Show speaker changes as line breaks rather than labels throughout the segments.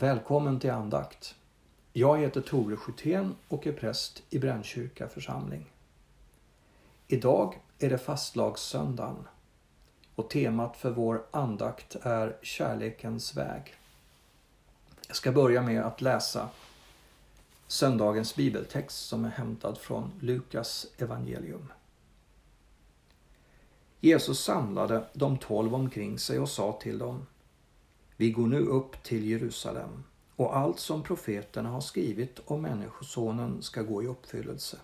Välkommen till andakt. Jag heter Tore Schytén och är präst i Brännkyrka församling. Idag är det fastlagssöndagen och temat för vår andakt är kärlekens väg. Jag ska börja med att läsa söndagens bibeltext som är hämtad från Lukas evangelium. Jesus samlade de tolv omkring sig och sa till dem vi går nu upp till Jerusalem och allt som profeterna har skrivit om Människosonen ska gå i uppfyllelse.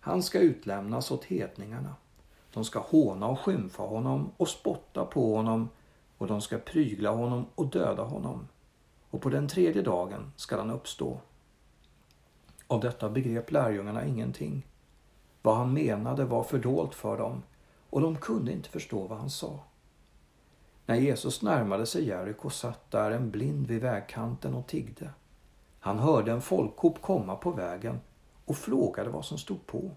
Han ska utlämnas åt hedningarna. De ska håna och skymfa honom och spotta på honom och de ska prygla honom och döda honom. Och på den tredje dagen skall han uppstå. Av detta begrep lärjungarna ingenting. Vad han menade var fördolt för dem och de kunde inte förstå vad han sa. När Jesus närmade sig Jeriko satt där en blind vid vägkanten och tiggde. Han hörde en folkhop komma på vägen och frågade vad som stod på.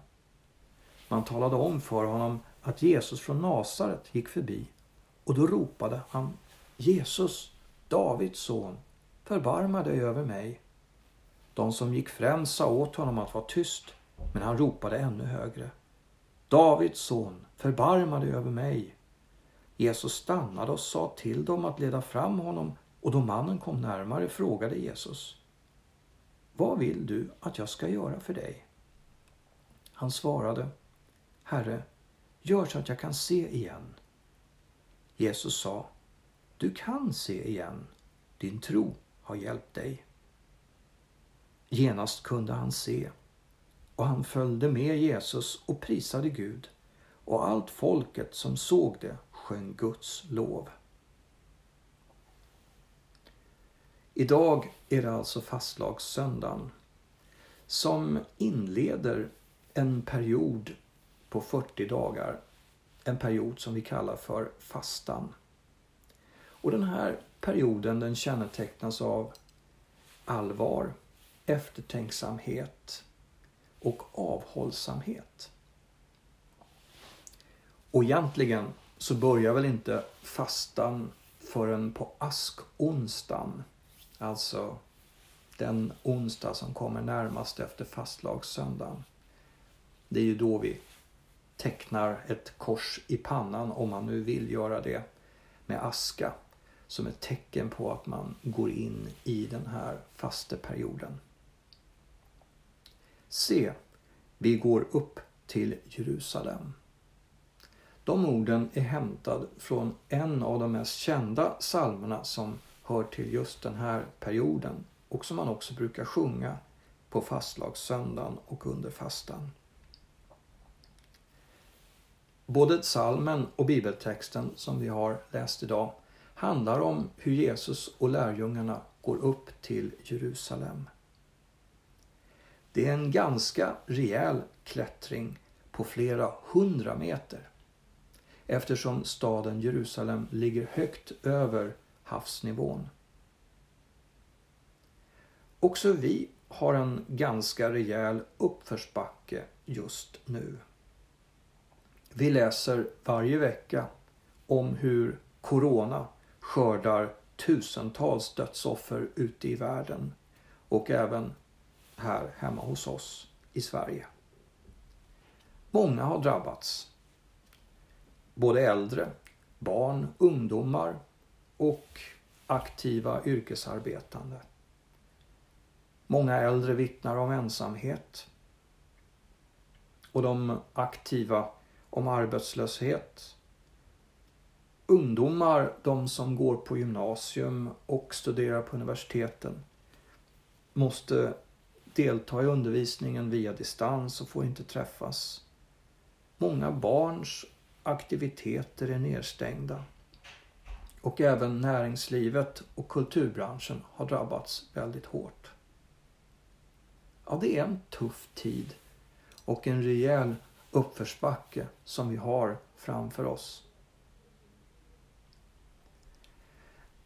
Man talade om för honom att Jesus från Nasaret gick förbi och då ropade han Jesus, Davids son, förbarma dig över mig. De som gick främst sa åt honom att vara tyst, men han ropade ännu högre. Davids son, förbarma dig över mig. Jesus stannade och sa till dem att leda fram honom och då mannen kom närmare frågade Jesus. Vad vill du att jag ska göra för dig? Han svarade. Herre, gör så att jag kan se igen. Jesus sa. Du kan se igen. Din tro har hjälpt dig. Genast kunde han se och han följde med Jesus och prisade Gud och allt folket som såg det sjöng Guds lov. Idag är det alltså fastlagssöndagen som inleder en period på 40 dagar. En period som vi kallar för fastan. Och den här perioden den kännetecknas av allvar, eftertänksamhet och avhållsamhet. Och egentligen så börjar väl inte fastan förrän på askonsdagen. Alltså den onsdag som kommer närmast efter fastlagssöndagen. Det är ju då vi tecknar ett kors i pannan om man nu vill göra det med aska som ett tecken på att man går in i den här fasteperioden. Se, vi går upp till Jerusalem. De orden är hämtad från en av de mest kända psalmerna som hör till just den här perioden och som man också brukar sjunga på fastlagssöndagen och under fastan. Både psalmen och bibeltexten som vi har läst idag handlar om hur Jesus och lärjungarna går upp till Jerusalem. Det är en ganska rejäl klättring på flera hundra meter eftersom staden Jerusalem ligger högt över havsnivån. Också vi har en ganska rejäl uppförsbacke just nu. Vi läser varje vecka om hur Corona skördar tusentals dödsoffer ute i världen och även här hemma hos oss i Sverige. Många har drabbats. Både äldre, barn, ungdomar och aktiva yrkesarbetande. Många äldre vittnar om ensamhet och de aktiva om arbetslöshet. Ungdomar, de som går på gymnasium och studerar på universiteten, måste delta i undervisningen via distans och får inte träffas. Många barns aktiviteter är nedstängda. Och även näringslivet och kulturbranschen har drabbats väldigt hårt. Ja, det är en tuff tid och en rejäl uppförsbacke som vi har framför oss.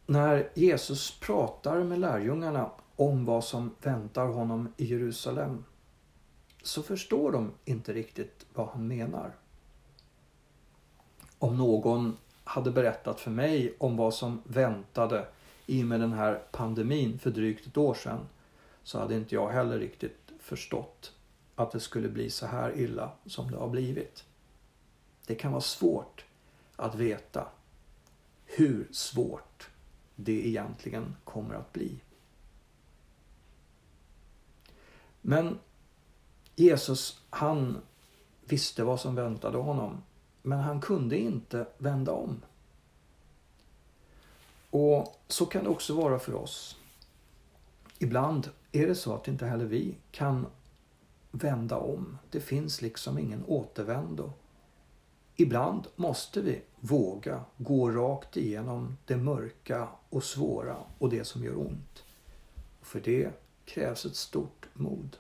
När Jesus pratar med lärjungarna om vad som väntar honom i Jerusalem så förstår de inte riktigt vad han menar. Om någon hade berättat för mig om vad som väntade i och med den här pandemin för drygt ett år sedan så hade inte jag heller riktigt förstått att det skulle bli så här illa som det har blivit. Det kan vara svårt att veta hur svårt det egentligen kommer att bli. Men Jesus, han visste vad som väntade honom. Men han kunde inte vända om. Och så kan det också vara för oss. Ibland är det så att inte heller vi kan vända om. Det finns liksom ingen återvändo. Ibland måste vi våga gå rakt igenom det mörka och svåra och det som gör ont. För det krävs ett stort mod.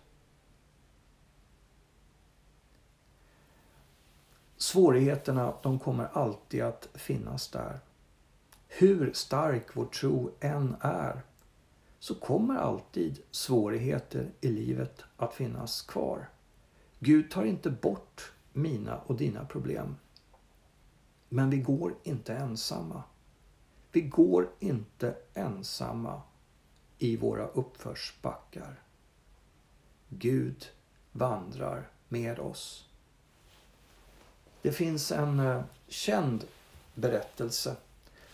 Svårigheterna de kommer alltid att finnas där. Hur stark vår tro än är så kommer alltid svårigheter i livet att finnas kvar. Gud tar inte bort mina och dina problem. Men vi går inte ensamma. Vi går inte ensamma i våra uppförsbackar. Gud vandrar med oss. Det finns en eh, känd berättelse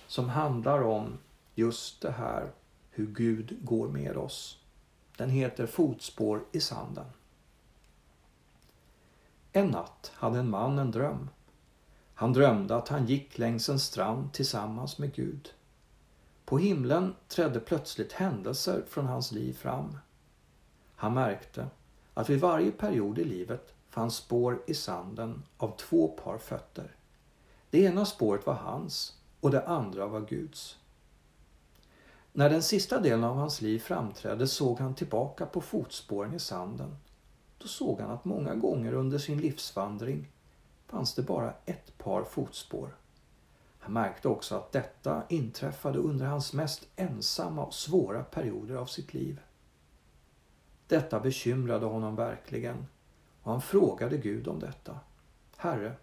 som handlar om just det här hur Gud går med oss. Den heter Fotspår i sanden. En natt hade en man en dröm. Han drömde att han gick längs en strand tillsammans med Gud. På himlen trädde plötsligt händelser från hans liv fram. Han märkte att vid varje period i livet fanns spår i sanden av två par fötter. Det ena spåret var hans och det andra var Guds. När den sista delen av hans liv framträdde såg han tillbaka på fotspåren i sanden. Då såg han att många gånger under sin livsvandring fanns det bara ett par fotspår. Han märkte också att detta inträffade under hans mest ensamma och svåra perioder av sitt liv. Detta bekymrade honom verkligen och han frågade Gud om detta. Herre,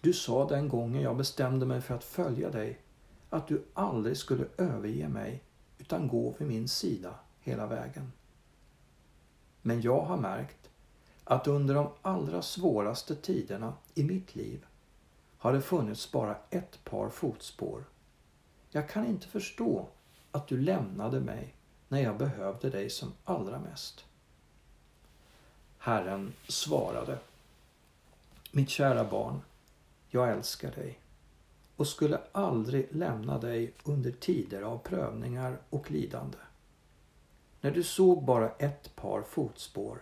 du sa den gången jag bestämde mig för att följa dig att du aldrig skulle överge mig utan gå vid min sida hela vägen. Men jag har märkt att under de allra svåraste tiderna i mitt liv har det funnits bara ett par fotspår. Jag kan inte förstå att du lämnade mig när jag behövde dig som allra mest. Herren svarade. Mitt kära barn, jag älskar dig och skulle aldrig lämna dig under tider av prövningar och lidande. När du såg bara ett par fotspår,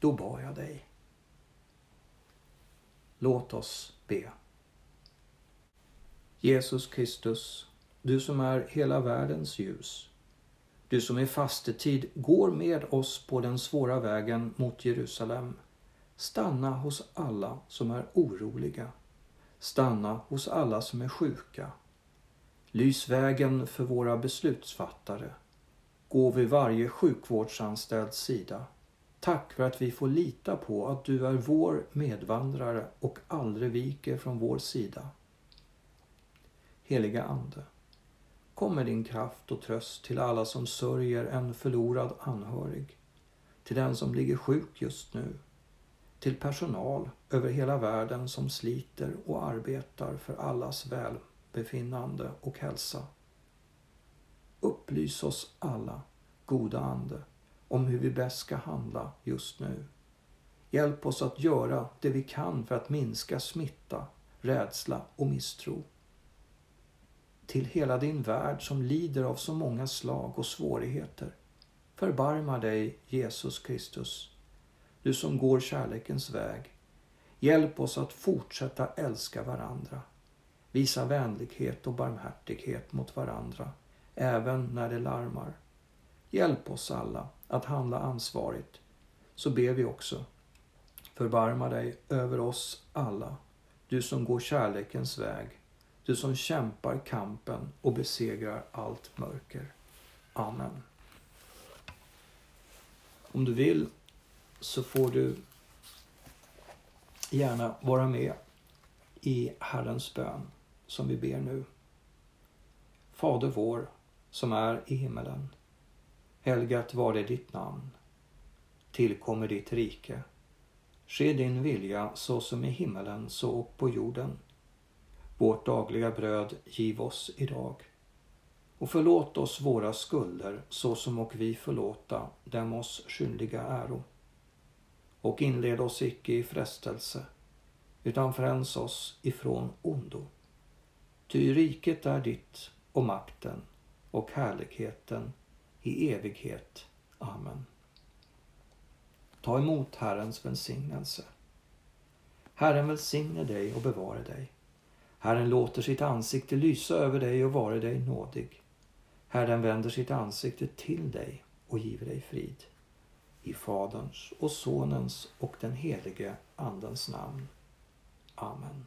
då bad jag dig. Låt oss be. Jesus Kristus, du som är hela världens ljus. Du som i fastetid går med oss på den svåra vägen mot Jerusalem. Stanna hos alla som är oroliga Stanna hos alla som är sjuka. Lys vägen för våra beslutsfattare. Gå vid varje sjukvårdsanställds sida. Tack för att vi får lita på att du är vår medvandrare och aldrig viker från vår sida. Heliga Ande, kom med din kraft och tröst till alla som sörjer en förlorad anhörig, till den som ligger sjuk just nu, till personal över hela världen som sliter och arbetar för allas välbefinnande och hälsa. Upplys oss alla, goda Ande, om hur vi bäst ska handla just nu. Hjälp oss att göra det vi kan för att minska smitta, rädsla och misstro. Till hela din värld som lider av så många slag och svårigheter. Förbarma dig, Jesus Kristus, du som går kärlekens väg. Hjälp oss att fortsätta älska varandra, visa vänlighet och barmhärtighet mot varandra, även när det larmar. Hjälp oss alla att handla ansvarigt, så ber vi också. Förbarma dig över oss alla, du som går kärlekens väg, du som kämpar kampen och besegrar allt mörker. Amen. Om du vill så får du gärna vara med i Herrens bön som vi ber nu. Fader vår som är i himmelen. Helgat var det ditt namn. Tillkommer ditt rike. Ske din vilja så som i himmelen så och på jorden. Vårt dagliga bröd giv oss idag. Och förlåt oss våra skulder såsom och vi förlåta dem oss skyldiga äro. Och inled oss icke i frestelse utan fräls oss ifrån ondo. Ty riket är ditt och makten och härligheten i evighet. Amen. Ta emot Herrens välsignelse. Herren välsigne dig och bevare dig. Herren låter sitt ansikte lysa över dig och vare dig nådig. Herren vänder sitt ansikte till dig och giver dig frid. I Faderns och Sonens och den helige Andens namn. Amen.